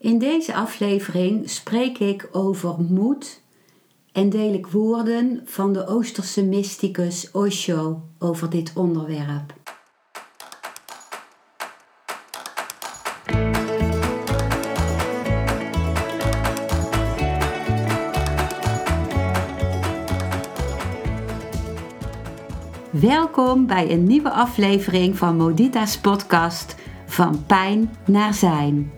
In deze aflevering spreek ik over moed en deel ik woorden van de Oosterse mysticus Osho over dit onderwerp. Welkom bij een nieuwe aflevering van Modita's podcast Van Pijn naar Zijn.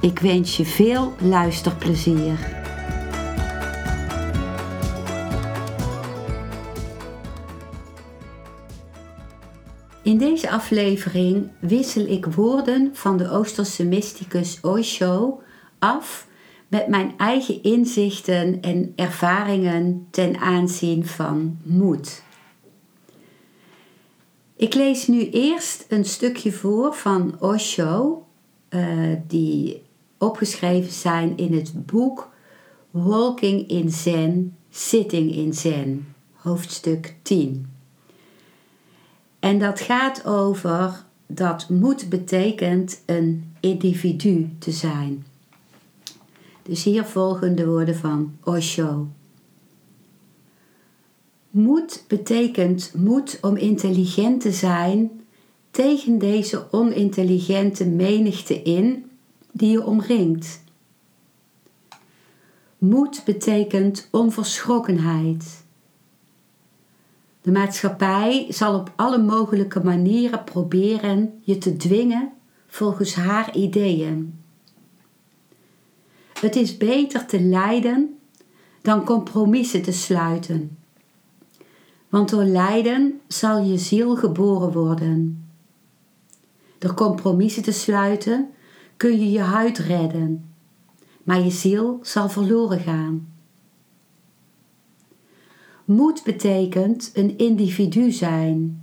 Ik wens je veel luisterplezier. In deze aflevering wissel ik woorden van de Oosterse mysticus Osho af met mijn eigen inzichten en ervaringen ten aanzien van moed. Ik lees nu eerst een stukje voor van Osho, uh, die opgeschreven zijn in het boek Walking in Zen, Sitting in Zen, hoofdstuk 10. En dat gaat over dat moed betekent een individu te zijn. Dus hier volgen de woorden van Osho. Moed betekent moed om intelligent te zijn tegen deze onintelligente menigte in die je omringt. Moed betekent onverschrokkenheid. De maatschappij zal op alle mogelijke manieren proberen je te dwingen volgens haar ideeën. Het is beter te lijden dan compromissen te sluiten. Want door lijden zal je ziel geboren worden. Door compromissen te sluiten kun je je huid redden, maar je ziel zal verloren gaan. Moed betekent een individu zijn.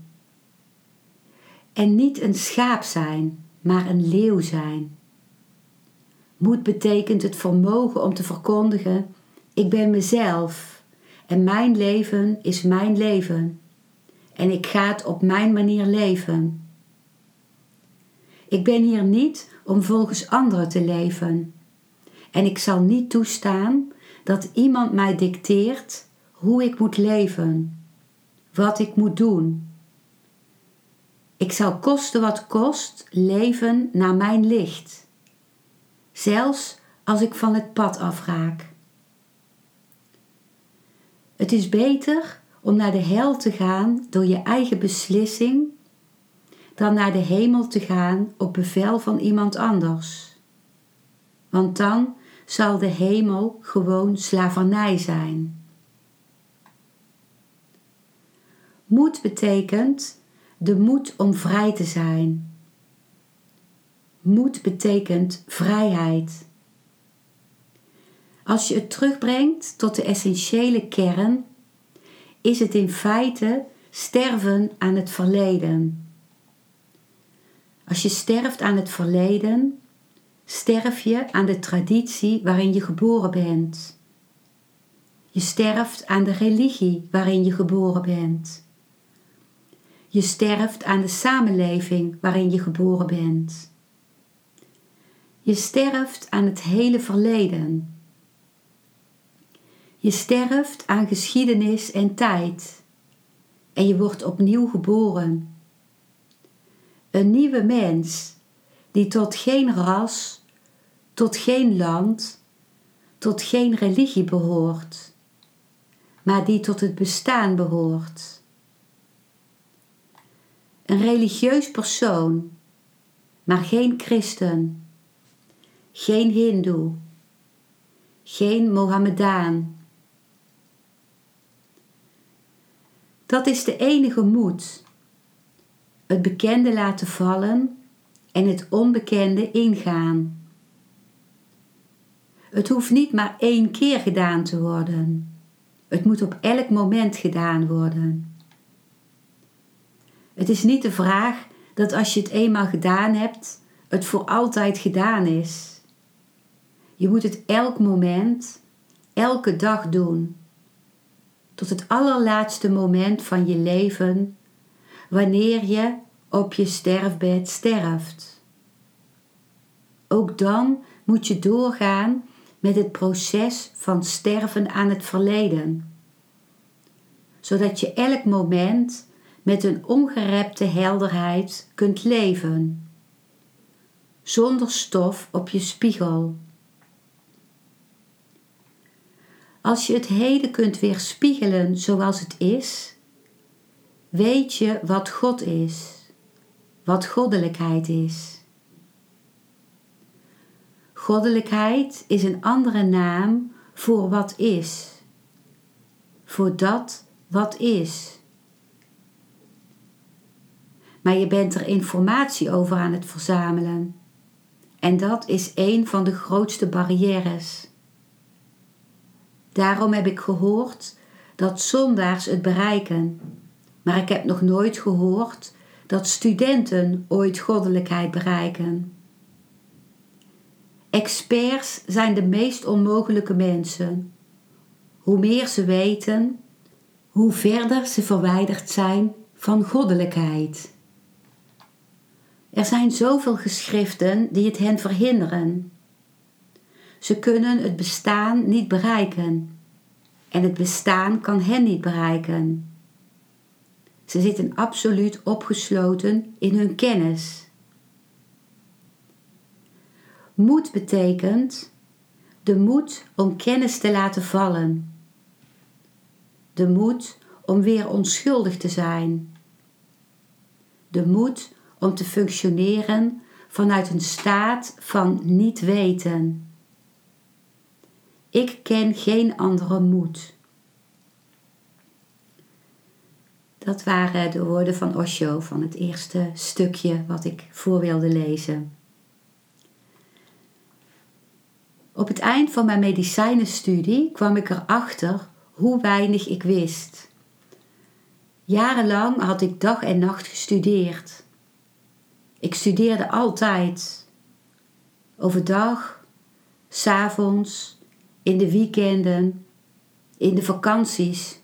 En niet een schaap zijn, maar een leeuw zijn. Moed betekent het vermogen om te verkondigen: ik ben mezelf en mijn leven is mijn leven. En ik ga het op mijn manier leven. Ik ben hier niet om volgens anderen te leven. En ik zal niet toestaan dat iemand mij dicteert hoe ik moet leven, wat ik moet doen. Ik zal kosten wat kost leven naar mijn licht, zelfs als ik van het pad afraak. Het is beter om naar de hel te gaan door je eigen beslissing dan naar de hemel te gaan op bevel van iemand anders. Want dan zal de hemel gewoon slavernij zijn. Moed betekent de moed om vrij te zijn. Moed betekent vrijheid. Als je het terugbrengt tot de essentiële kern, is het in feite sterven aan het verleden. Als je sterft aan het verleden, sterf je aan de traditie waarin je geboren bent. Je sterft aan de religie waarin je geboren bent. Je sterft aan de samenleving waarin je geboren bent. Je sterft aan het hele verleden. Je sterft aan geschiedenis en tijd. En je wordt opnieuw geboren een nieuwe mens die tot geen ras, tot geen land, tot geen religie behoort, maar die tot het bestaan behoort. Een religieus persoon, maar geen christen, geen hindoe, geen Mohammedaan. Dat is de enige moed het bekende laten vallen en het onbekende ingaan. Het hoeft niet maar één keer gedaan te worden. Het moet op elk moment gedaan worden. Het is niet de vraag dat als je het eenmaal gedaan hebt, het voor altijd gedaan is. Je moet het elk moment, elke dag doen. Tot het allerlaatste moment van je leven, wanneer je op je sterfbed sterft. Ook dan moet je doorgaan met het proces van sterven aan het verleden, zodat je elk moment met een ongerepte helderheid kunt leven, zonder stof op je spiegel. Als je het heden kunt weerspiegelen zoals het is, weet je wat God is, wat goddelijkheid is. Goddelijkheid is een andere naam voor wat is, voor dat wat is. Maar je bent er informatie over aan het verzamelen. En dat is een van de grootste barrières. Daarom heb ik gehoord dat zondaars het bereiken, maar ik heb nog nooit gehoord dat studenten ooit goddelijkheid bereiken. Experts zijn de meest onmogelijke mensen. Hoe meer ze weten, hoe verder ze verwijderd zijn van goddelijkheid. Er zijn zoveel geschriften die het hen verhinderen. Ze kunnen het bestaan niet bereiken en het bestaan kan hen niet bereiken. Ze zitten absoluut opgesloten in hun kennis. Moed betekent de moed om kennis te laten vallen. De moed om weer onschuldig te zijn. De moed om te functioneren vanuit een staat van niet weten. Ik ken geen andere moed. Dat waren de woorden van Osho van het eerste stukje wat ik voor wilde lezen. Op het eind van mijn medicijnenstudie kwam ik erachter hoe weinig ik wist. Jarenlang had ik dag en nacht gestudeerd. Ik studeerde altijd. Overdag, s'avonds, in de weekenden, in de vakanties.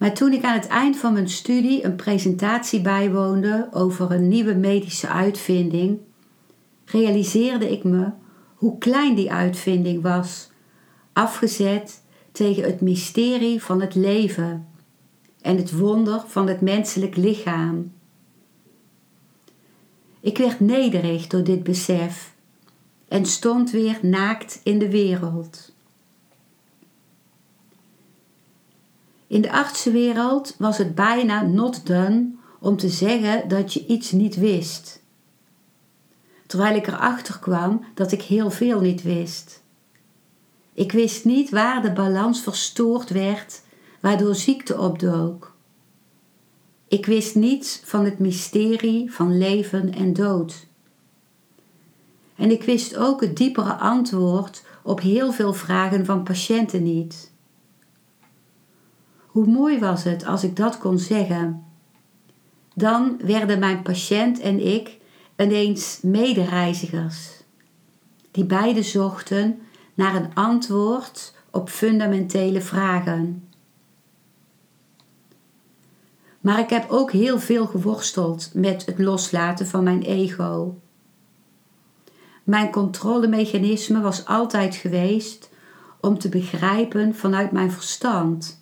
Maar toen ik aan het eind van mijn studie een presentatie bijwoonde over een nieuwe medische uitvinding, realiseerde ik me hoe klein die uitvinding was, afgezet tegen het mysterie van het leven en het wonder van het menselijk lichaam. Ik werd nederig door dit besef en stond weer naakt in de wereld. In de artsenwereld was het bijna not done om te zeggen dat je iets niet wist. Terwijl ik erachter kwam dat ik heel veel niet wist. Ik wist niet waar de balans verstoord werd, waardoor ziekte opdook. Ik wist niets van het mysterie van leven en dood. En ik wist ook het diepere antwoord op heel veel vragen van patiënten niet. Hoe mooi was het als ik dat kon zeggen. Dan werden mijn patiënt en ik ineens medereizigers, die beide zochten naar een antwoord op fundamentele vragen. Maar ik heb ook heel veel geworsteld met het loslaten van mijn ego. Mijn controlemechanisme was altijd geweest om te begrijpen vanuit mijn verstand.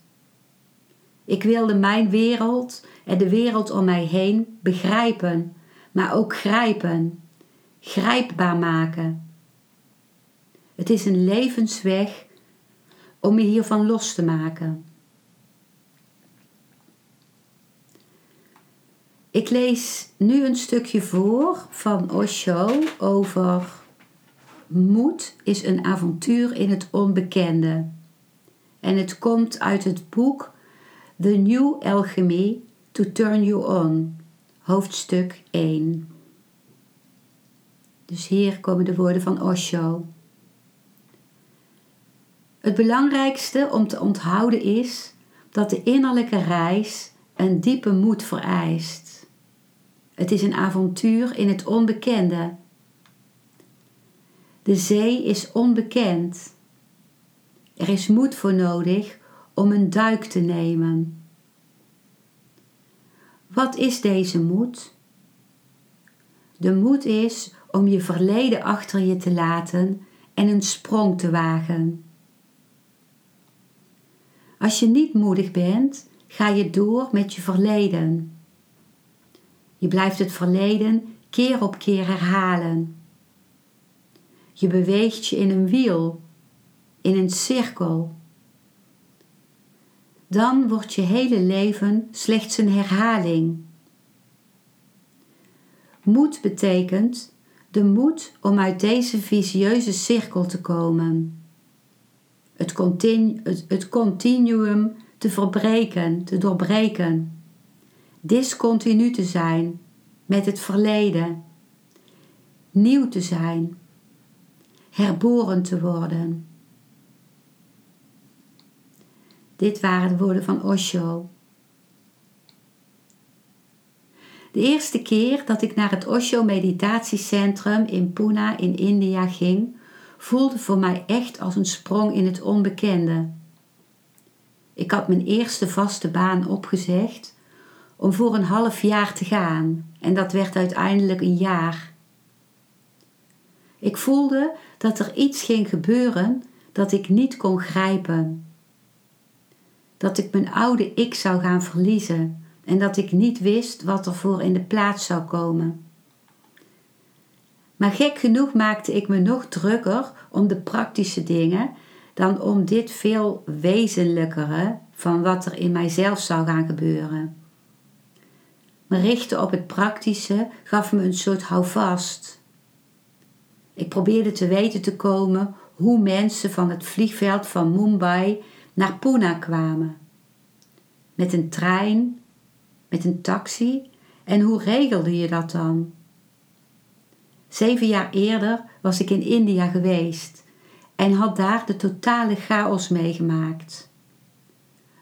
Ik wilde mijn wereld en de wereld om mij heen begrijpen, maar ook grijpen, grijpbaar maken. Het is een levensweg om je hiervan los te maken. Ik lees nu een stukje voor van Osho over moed is een avontuur in het onbekende. En het komt uit het boek The New Alchemy to Turn You On, hoofdstuk 1. Dus hier komen de woorden van Osho. Het belangrijkste om te onthouden is dat de innerlijke reis een diepe moed vereist. Het is een avontuur in het onbekende. De zee is onbekend. Er is moed voor nodig om een duik te nemen. Wat is deze moed? De moed is om je verleden achter je te laten en een sprong te wagen. Als je niet moedig bent, ga je door met je verleden. Je blijft het verleden keer op keer herhalen. Je beweegt je in een wiel, in een cirkel. Dan wordt je hele leven slechts een herhaling. Moed betekent de moed om uit deze visieuze cirkel te komen. Het, continu, het continuum te verbreken, te doorbreken. Discontinu te zijn met het verleden. Nieuw te zijn. Herboren te worden. Dit waren de woorden van Osho. De eerste keer dat ik naar het Osho Meditatiecentrum in Pune in India ging, voelde voor mij echt als een sprong in het onbekende. Ik had mijn eerste vaste baan opgezegd om voor een half jaar te gaan en dat werd uiteindelijk een jaar. Ik voelde dat er iets ging gebeuren dat ik niet kon grijpen. Dat ik mijn oude ik zou gaan verliezen en dat ik niet wist wat er voor in de plaats zou komen. Maar gek genoeg maakte ik me nog drukker om de praktische dingen dan om dit veel wezenlijkere van wat er in mijzelf zou gaan gebeuren. Me richten op het praktische gaf me een soort houvast. Ik probeerde te weten te komen hoe mensen van het vliegveld van Mumbai naar Pune kwamen. Met een trein, met een taxi en hoe regelde je dat dan? Zeven jaar eerder was ik in India geweest en had daar de totale chaos meegemaakt.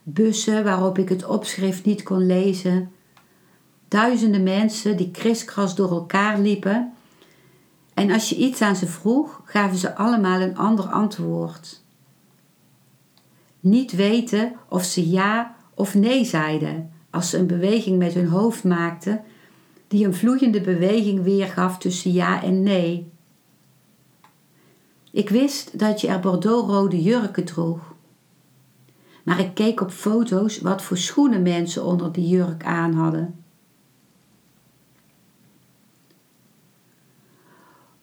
Bussen waarop ik het opschrift niet kon lezen, duizenden mensen die kriskras door elkaar liepen en als je iets aan ze vroeg, gaven ze allemaal een ander antwoord. Niet weten of ze ja of nee zeiden als ze een beweging met hun hoofd maakten die een vloeiende beweging weergaf tussen ja en nee. Ik wist dat je er bordeauxrode jurken droeg. Maar ik keek op foto's wat voor schoenen mensen onder die jurk aan hadden.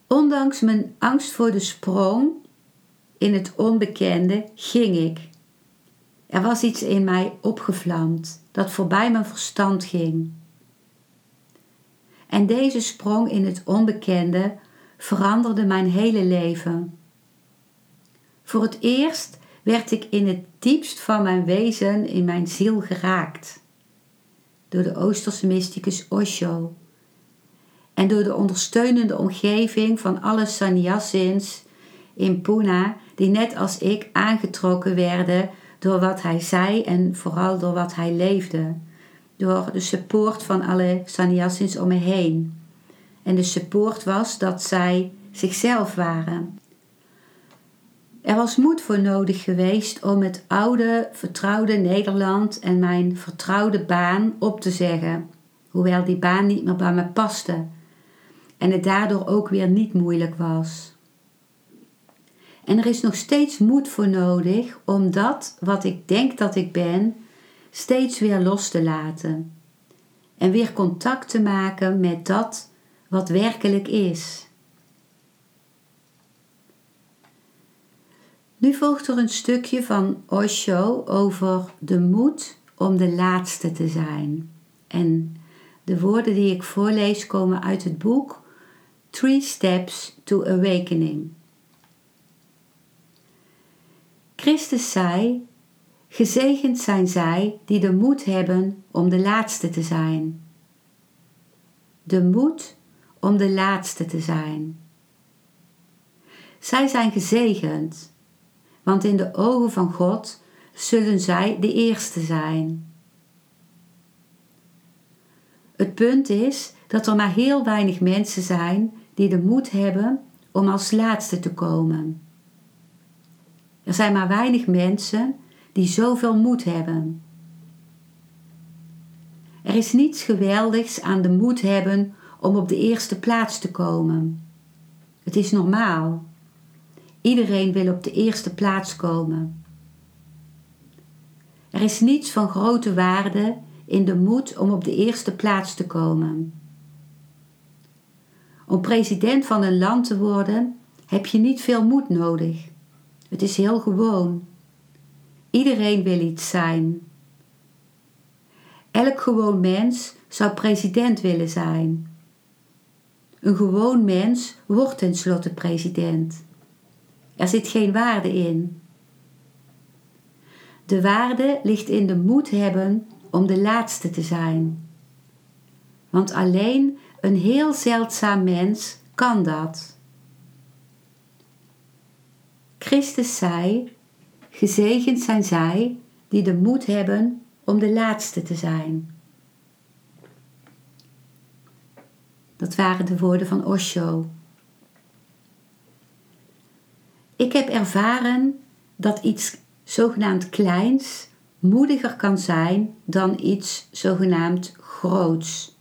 Ondanks mijn angst voor de sprong in het onbekende ging ik. Er was iets in mij opgevlamd dat voorbij mijn verstand ging. En deze sprong in het onbekende veranderde mijn hele leven. Voor het eerst werd ik in het diepst van mijn wezen, in mijn ziel geraakt. Door de Oosterse mysticus Osho. En door de ondersteunende omgeving van alle sannyasins in Pune, die net als ik aangetrokken werden door wat hij zei en vooral door wat hij leefde door de support van alle sannyasins om me heen. En de support was dat zij zichzelf waren. Er was moed voor nodig geweest om het oude, vertrouwde Nederland en mijn vertrouwde baan op te zeggen, hoewel die baan niet meer bij me paste en het daardoor ook weer niet moeilijk was. En er is nog steeds moed voor nodig om dat wat ik denk dat ik ben, steeds weer los te laten en weer contact te maken met dat wat werkelijk is. Nu volgt er een stukje van Osho over de moed om de laatste te zijn. En de woorden die ik voorlees komen uit het boek Three Steps to Awakening. Christus zei Gezegend zijn zij die de moed hebben om de laatste te zijn. De moed om de laatste te zijn. Zij zijn gezegend, want in de ogen van God zullen zij de eerste zijn. Het punt is dat er maar heel weinig mensen zijn die de moed hebben om als laatste te komen. Er zijn maar weinig mensen die zoveel moed hebben. Er is niets geweldigs aan de moed hebben om op de eerste plaats te komen. Het is normaal. Iedereen wil op de eerste plaats komen. Er is niets van grote waarde in de moed om op de eerste plaats te komen. Om president van een land te worden heb je niet veel moed nodig. Het is heel gewoon. Iedereen wil iets zijn. Elk gewoon mens zou president willen zijn. Een gewoon mens wordt tenslotte president. Er zit geen waarde in. De waarde ligt in de moed hebben om de laatste te zijn. Want alleen een heel zeldzaam mens kan dat. Christus zei: Gezegend zijn zij die de moed hebben om de laatste te zijn. Dat waren de woorden van Osho. Ik heb ervaren dat iets zogenaamd kleins moediger kan zijn dan iets zogenaamd groots.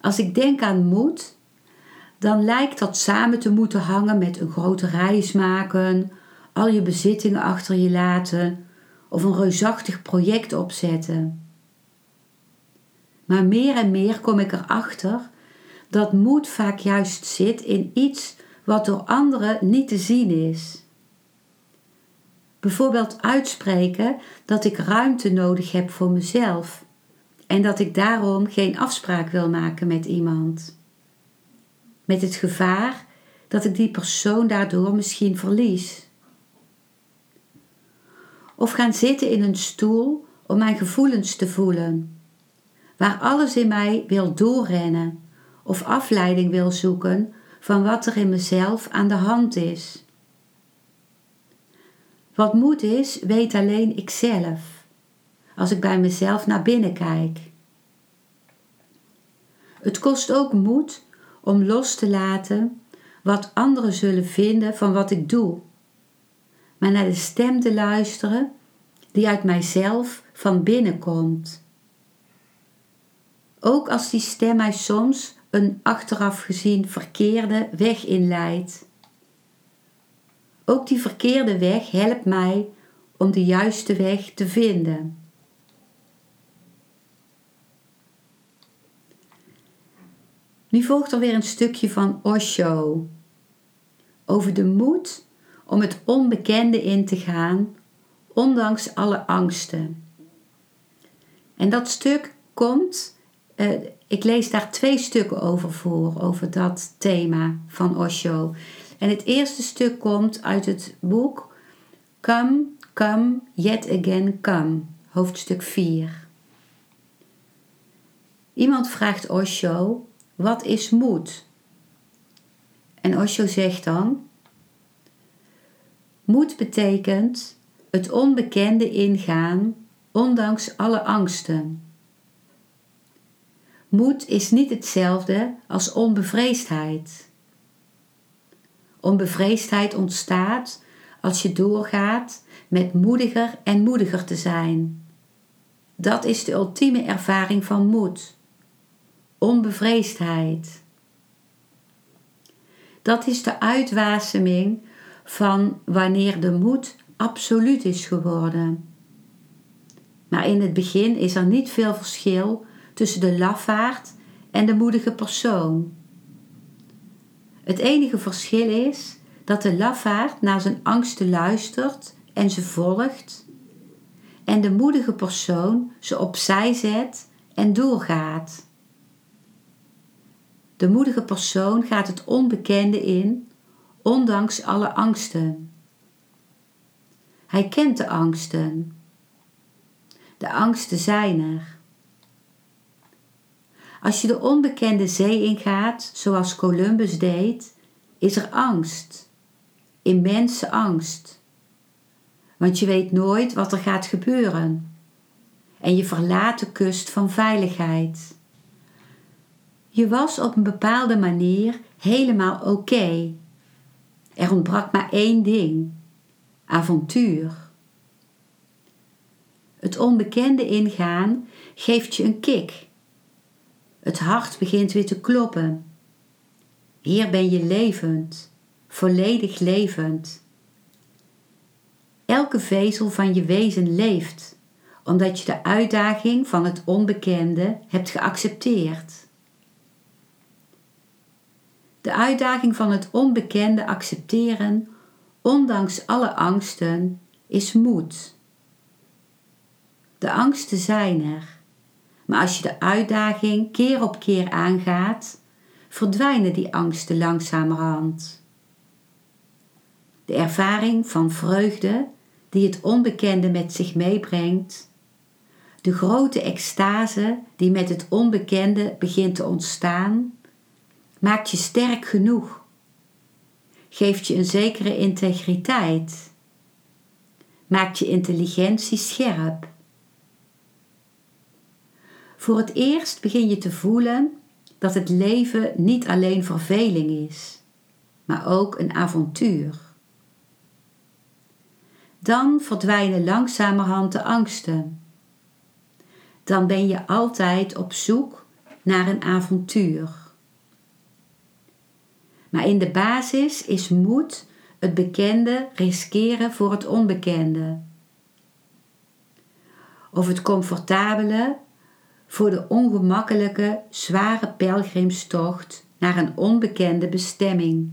Als ik denk aan moed, dan lijkt dat samen te moeten hangen met een grote reis maken, al je bezittingen achter je laten of een reusachtig project opzetten. Maar meer en meer kom ik erachter dat moed vaak juist zit in iets wat door anderen niet te zien is. Bijvoorbeeld uitspreken dat ik ruimte nodig heb voor mezelf en dat ik daarom geen afspraak wil maken met iemand. Met het gevaar dat ik die persoon daardoor misschien verlies. Of gaan zitten in een stoel om mijn gevoelens te voelen, waar alles in mij wil doorrennen of afleiding wil zoeken van wat er in mezelf aan de hand is. Wat moed is, weet alleen ikzelf, als ik bij mezelf naar binnen kijk. Het kost ook moed om los te laten wat anderen zullen vinden van wat ik doe, maar naar de stem te luisteren die uit mijzelf van binnen komt. Ook als die stem mij soms een achteraf gezien verkeerde weg inleidt. Ook die verkeerde weg helpt mij om de juiste weg te vinden. Nu volgt er weer een stukje van Osho over de moed om het onbekende in te gaan, ondanks alle angsten. En dat stuk komt, uh, ik lees daar twee stukken over voor, over dat thema van Osho. En het eerste stuk komt uit het boek Come, Come, Yet Again Come, hoofdstuk 4. Iemand vraagt Osho, wat is moed? En Osho zegt dan, moed betekent het onbekende ingaan, ondanks alle angsten. Moed is niet hetzelfde als onbevreesdheid. Onbevreesdheid ontstaat als je doorgaat met moediger en moediger te zijn. Dat is de ultieme ervaring van moed. Onbevreesdheid. Dat is de uitwaseming van wanneer de moed absoluut is geworden. Maar in het begin is er niet veel verschil tussen de lafaard en de moedige persoon. Het enige verschil is dat de lafaard naar zijn angsten luistert en ze volgt, en de moedige persoon ze opzij zet en doorgaat. De moedige persoon gaat het onbekende in, ondanks alle angsten. Hij kent de angsten. De angsten zijn er. Als je de onbekende zee ingaat, zoals Columbus deed, is er angst, immense angst. Want je weet nooit wat er gaat gebeuren. En je verlaat de kust van veiligheid. Je was op een bepaalde manier helemaal oké. Er ontbrak maar één ding: avontuur. Het onbekende ingaan geeft je een kick. Het hart begint weer te kloppen. Hier ben je levend, volledig levend. Elke vezel van je wezen leeft, omdat je de uitdaging van het onbekende hebt geaccepteerd. De uitdaging van het onbekende accepteren, ondanks alle angsten, is moed. De angsten zijn er, maar als je de uitdaging keer op keer aangaat, verdwijnen die angsten langzamerhand. De ervaring van vreugde die het onbekende met zich meebrengt, de grote extase die met het onbekende begint te ontstaan, maakt je sterk genoeg, geeft je een zekere integriteit, maakt je intelligentie scherp. Voor het eerst begin je te voelen dat het leven niet alleen verveling is, maar ook een avontuur. Dan verdwijnen langzamerhand de angsten. Dan ben je altijd op zoek naar een avontuur. Maar in de basis is moed het bekende riskeren voor het onbekende. Of het comfortabele voor de ongemakkelijke, zware pelgrimstocht naar een onbekende bestemming.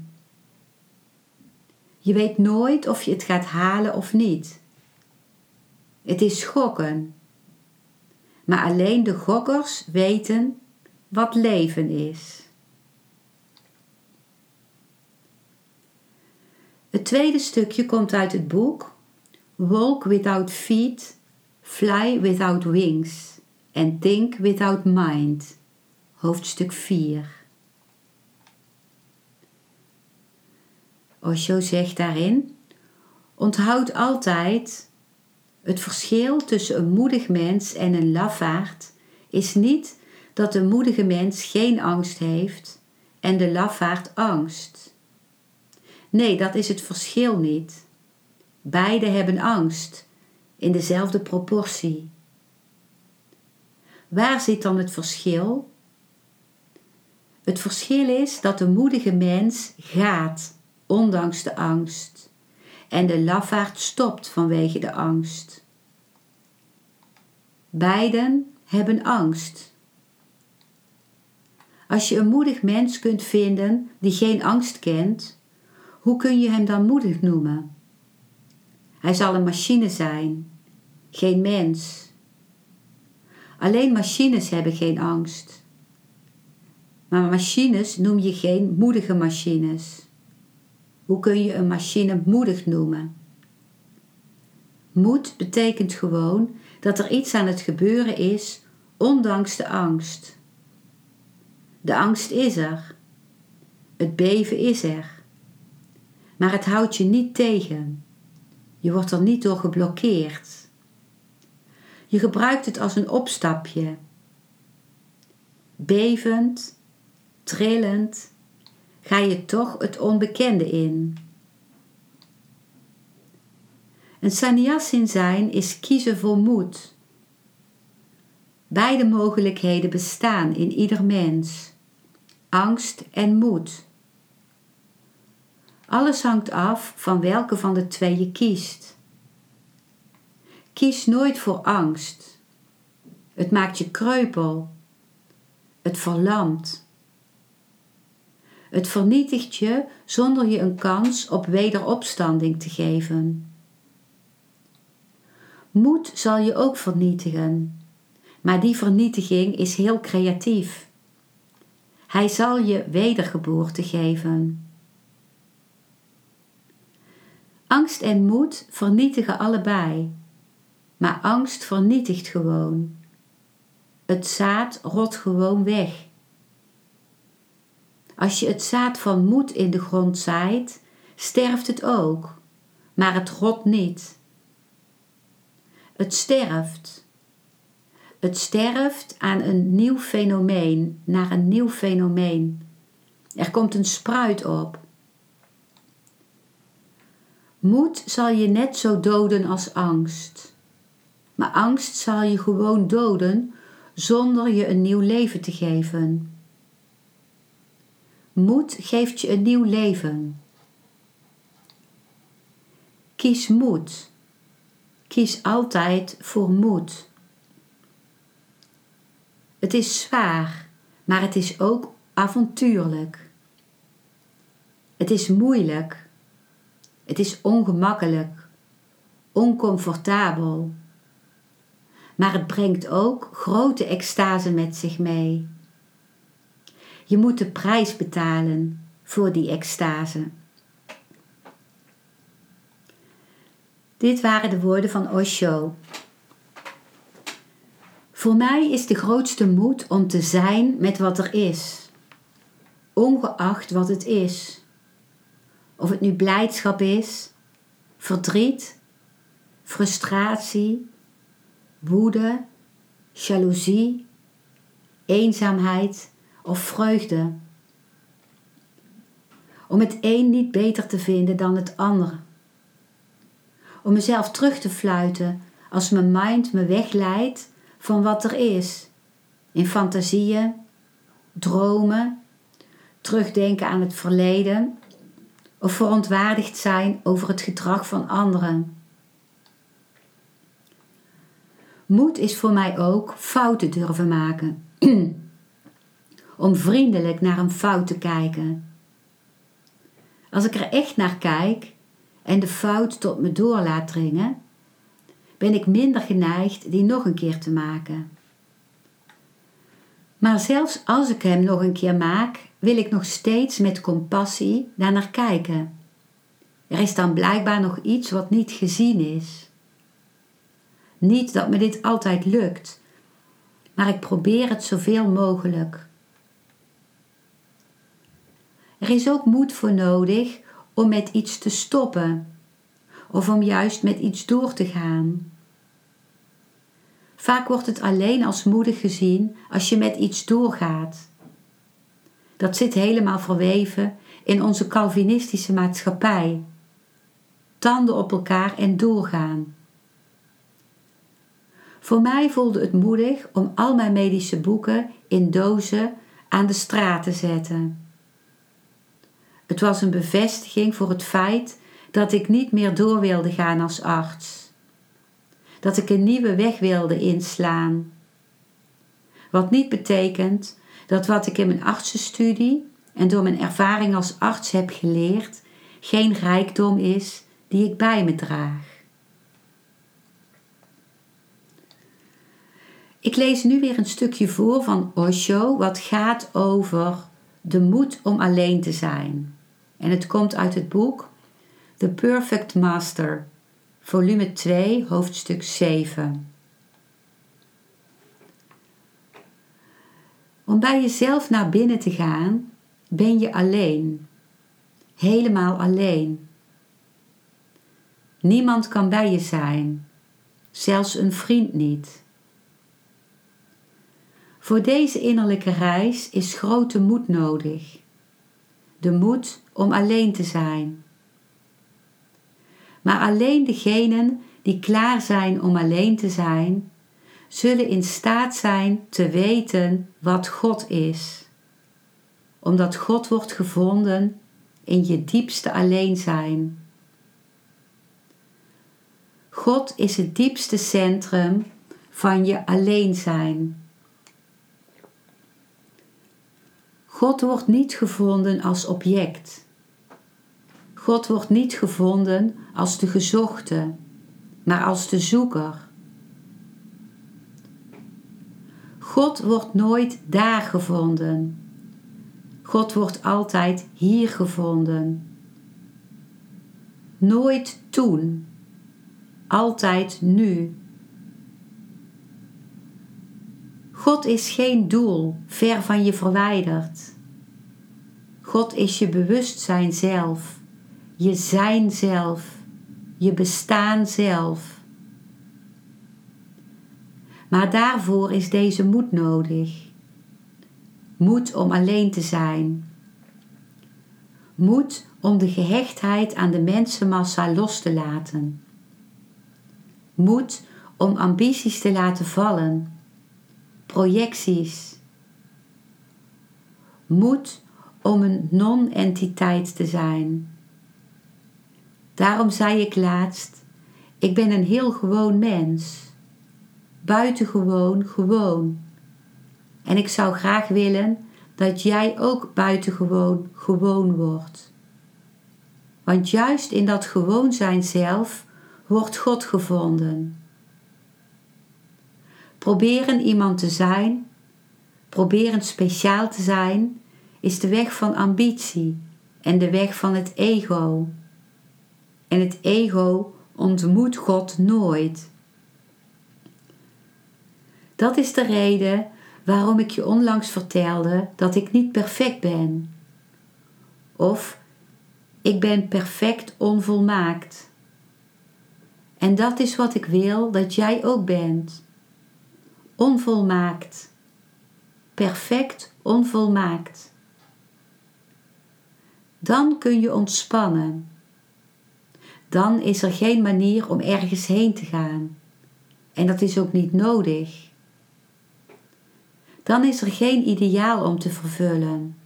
Je weet nooit of je het gaat halen of niet. Het is gokken. Maar alleen de gokkers weten wat leven is. Het tweede stukje komt uit het boek Walk Without Feet, Fly Without Wings en Think Without Mind, hoofdstuk 4. Osho zegt daarin: Onthoud altijd, het verschil tussen een moedig mens en een lafaard is niet dat de moedige mens geen angst heeft en de lafaard angst. Nee, dat is het verschil niet. Beide hebben angst in dezelfde proportie. Waar zit dan het verschil? Het verschil is dat de moedige mens gaat, ondanks de angst, en de lafaard stopt vanwege de angst. Beiden hebben angst. Als je een moedig mens kunt vinden die geen angst kent, hoe kun je hem dan moedig noemen? Hij zal een machine zijn, geen mens. Alleen machines hebben geen angst. Maar machines noem je geen moedige machines. Hoe kun je een machine moedig noemen? Moed betekent gewoon dat er iets aan het gebeuren is, ondanks de angst. De angst is er. Het beven is er. Maar het houdt je niet tegen. Je wordt er niet door geblokkeerd. Je gebruikt het als een opstapje. Bevend, trillend, ga je toch het onbekende in. Een sannyasin zijn is kiezen voor moed. Beide mogelijkheden bestaan in ieder mens: angst en moed. Alles hangt af van welke van de twee je kiest. Kies nooit voor angst. Het maakt je kreupel. Het verlamt. Het vernietigt je zonder je een kans op wederopstanding te geven. Moed zal je ook vernietigen, maar die vernietiging is heel creatief. Hij zal je wedergeboorte geven. Angst en moed vernietigen allebei maar angst vernietigt gewoon. Het zaad rot gewoon weg. Als je het zaad van moed in de grond zaait, sterft het ook, maar het rot niet. Het sterft. Het sterft aan een nieuw fenomeen, naar een nieuw fenomeen. Er komt een spruit op. Moed zal je net zo doden als angst. Maar angst zal je gewoon doden zonder je een nieuw leven te geven. Moed geeft je een nieuw leven. Kies moed. Kies altijd voor moed. Het is zwaar, maar het is ook avontuurlijk. Het is moeilijk. Het is ongemakkelijk, oncomfortabel. Maar het brengt ook grote extase met zich mee. Je moet de prijs betalen voor die extase. Dit waren de woorden van Osho. Voor mij is de grootste moed om te zijn met wat er is, ongeacht wat het is. Of het nu blijdschap is, verdriet, frustratie, woede, jaloezie, eenzaamheid of vreugde. Om het een niet beter te vinden dan het andere. Om mezelf terug te fluiten als mijn mind me wegleidt van wat er is. In fantasieën, dromen, terugdenken aan het verleden of verontwaardigd zijn over het gedrag van anderen. Moed is voor mij ook fouten durven maken. Om vriendelijk naar een fout te kijken. Als ik er echt naar kijk en de fout tot me door laat dringen, ben ik minder geneigd die nog een keer te maken. Maar zelfs als ik hem nog een keer maak, wil ik nog steeds met compassie daar naar kijken. Er is dan blijkbaar nog iets wat niet gezien is. Niet dat me dit altijd lukt, maar ik probeer het zoveel mogelijk. Er is ook moed voor nodig om met iets te stoppen of om juist met iets door te gaan. Vaak wordt het alleen als moedig gezien als je met iets doorgaat. Dat zit helemaal verweven in onze Calvinistische maatschappij. Tanden op elkaar en doorgaan. Voor mij voelde het moedig om al mijn medische boeken in dozen aan de straat te zetten. Het was een bevestiging voor het feit dat ik niet meer door wilde gaan als arts. Dat ik een nieuwe weg wilde inslaan. Wat niet betekent dat wat ik in mijn artsenstudie en door mijn ervaring als arts heb geleerd, geen rijkdom is die ik bij me draag. Ik lees nu weer een stukje voor van Osho, wat gaat over de moed om alleen te zijn. En het komt uit het boek The Perfect Master, volume 2, hoofdstuk 7. Om bij jezelf naar binnen te gaan, ben je alleen. Helemaal alleen. Niemand kan bij je zijn, zelfs een vriend niet. Voor deze innerlijke reis is grote moed nodig. De moed om alleen te zijn. Maar alleen degenen die klaar zijn om alleen te zijn, zullen in staat zijn te weten wat God is. Omdat God wordt gevonden in je diepste alleen zijn. God is het diepste centrum van je alleen zijn. God wordt niet gevonden als object. God wordt niet gevonden als de gezochte, maar als de zoeker. God wordt nooit daar gevonden. God wordt altijd hier gevonden. Nooit toen, altijd nu. God is geen doel ver van je verwijderd. God is je bewustzijn zelf, je zijn zelf, je bestaan zelf. Maar daarvoor is deze moed nodig. Moed om alleen te zijn. Moed om de gehechtheid aan de mensenmassa los te laten. Moed om ambities te laten vallen, projecties. Moed om een non-entiteit te zijn. Daarom zei ik laatst: Ik ben een heel gewoon mens. Buitengewoon gewoon. En ik zou graag willen dat jij ook buitengewoon gewoon wordt. Want juist in dat gewoon zijn zelf wordt God gevonden. Proberen iemand te zijn, proberen speciaal te zijn, is de weg van ambitie en de weg van het ego. En het ego ontmoet God nooit. Dat is de reden waarom ik je onlangs vertelde dat ik niet perfect ben. Of ik ben perfect onvolmaakt. En dat is wat ik wil dat jij ook bent. Onvolmaakt. Perfect onvolmaakt. Dan kun je ontspannen. Dan is er geen manier om ergens heen te gaan. En dat is ook niet nodig. Dan is er geen ideaal om te vervullen.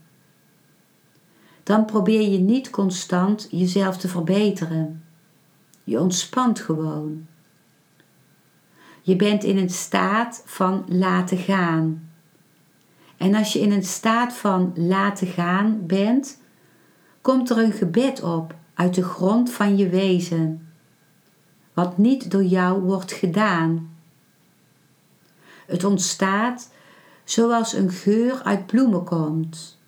Dan probeer je niet constant jezelf te verbeteren. Je ontspant gewoon. Je bent in een staat van laten gaan. En als je in een staat van laten gaan bent, komt er een gebed op uit de grond van je wezen, wat niet door jou wordt gedaan. Het ontstaat zoals een geur uit bloemen komt,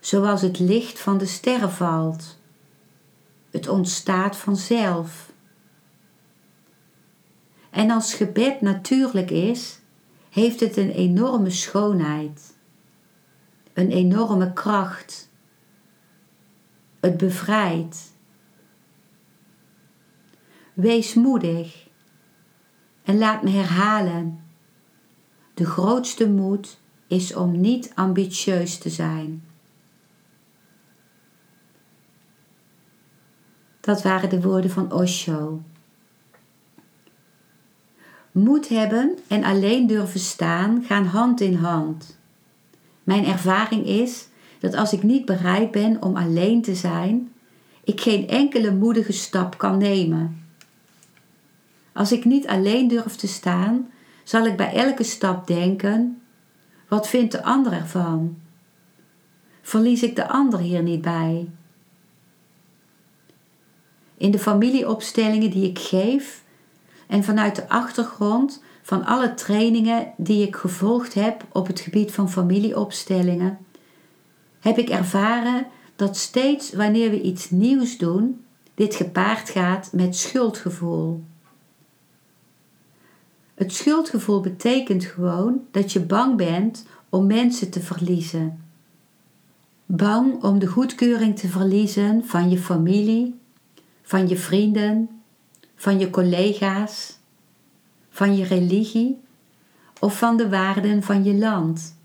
zoals het licht van de sterren valt. Het ontstaat vanzelf. En als gebed natuurlijk is, heeft het een enorme schoonheid, een enorme kracht. Het bevrijdt. Wees moedig en laat me herhalen de grootste moed is om niet ambitieus te zijn. Dat waren de woorden van Osho. Moed hebben en alleen durven staan gaan hand in hand. Mijn ervaring is dat als ik niet bereid ben om alleen te zijn, ik geen enkele moedige stap kan nemen. Als ik niet alleen durf te staan, zal ik bij elke stap denken: wat vindt de ander ervan? Verlies ik de ander hier niet bij? In de familieopstellingen die ik geef en vanuit de achtergrond van alle trainingen die ik gevolgd heb op het gebied van familieopstellingen, heb ik ervaren dat steeds wanneer we iets nieuws doen, dit gepaard gaat met schuldgevoel. Het schuldgevoel betekent gewoon dat je bang bent om mensen te verliezen. Bang om de goedkeuring te verliezen van je familie, van je vrienden, van je collega's, van je religie of van de waarden van je land.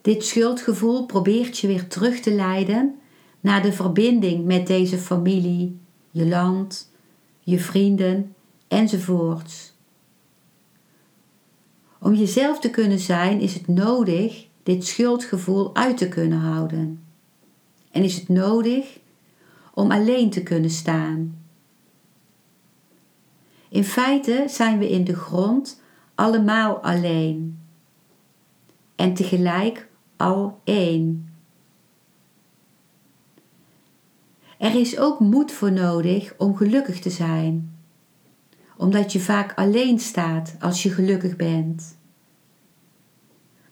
Dit schuldgevoel probeert je weer terug te leiden naar de verbinding met deze familie, je land, je vrienden enzovoorts. Om jezelf te kunnen zijn is het nodig dit schuldgevoel uit te kunnen houden. En is het nodig om alleen te kunnen staan. In feite zijn we in de grond allemaal alleen en tegelijk al één. Er is ook moed voor nodig om gelukkig te zijn omdat je vaak alleen staat als je gelukkig bent.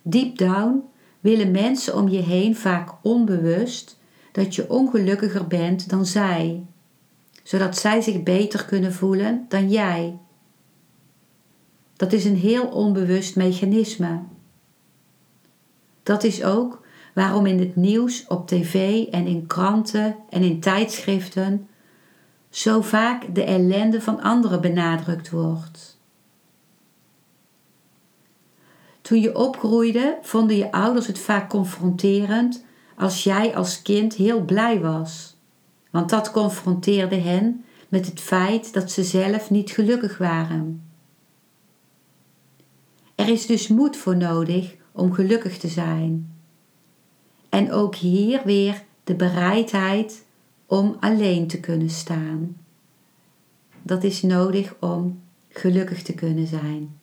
Deep down willen mensen om je heen vaak onbewust dat je ongelukkiger bent dan zij, zodat zij zich beter kunnen voelen dan jij. Dat is een heel onbewust mechanisme. Dat is ook waarom in het nieuws, op tv en in kranten en in tijdschriften zo vaak de ellende van anderen benadrukt wordt. Toen je opgroeide, vonden je ouders het vaak confronterend als jij als kind heel blij was, want dat confronteerde hen met het feit dat ze zelf niet gelukkig waren. Er is dus moed voor nodig om gelukkig te zijn. En ook hier weer de bereidheid om alleen te kunnen staan. Dat is nodig om gelukkig te kunnen zijn.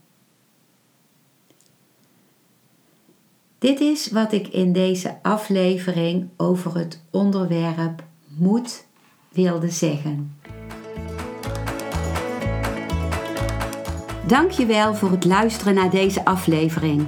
Dit is wat ik in deze aflevering over het onderwerp moed wilde zeggen. Dankjewel voor het luisteren naar deze aflevering.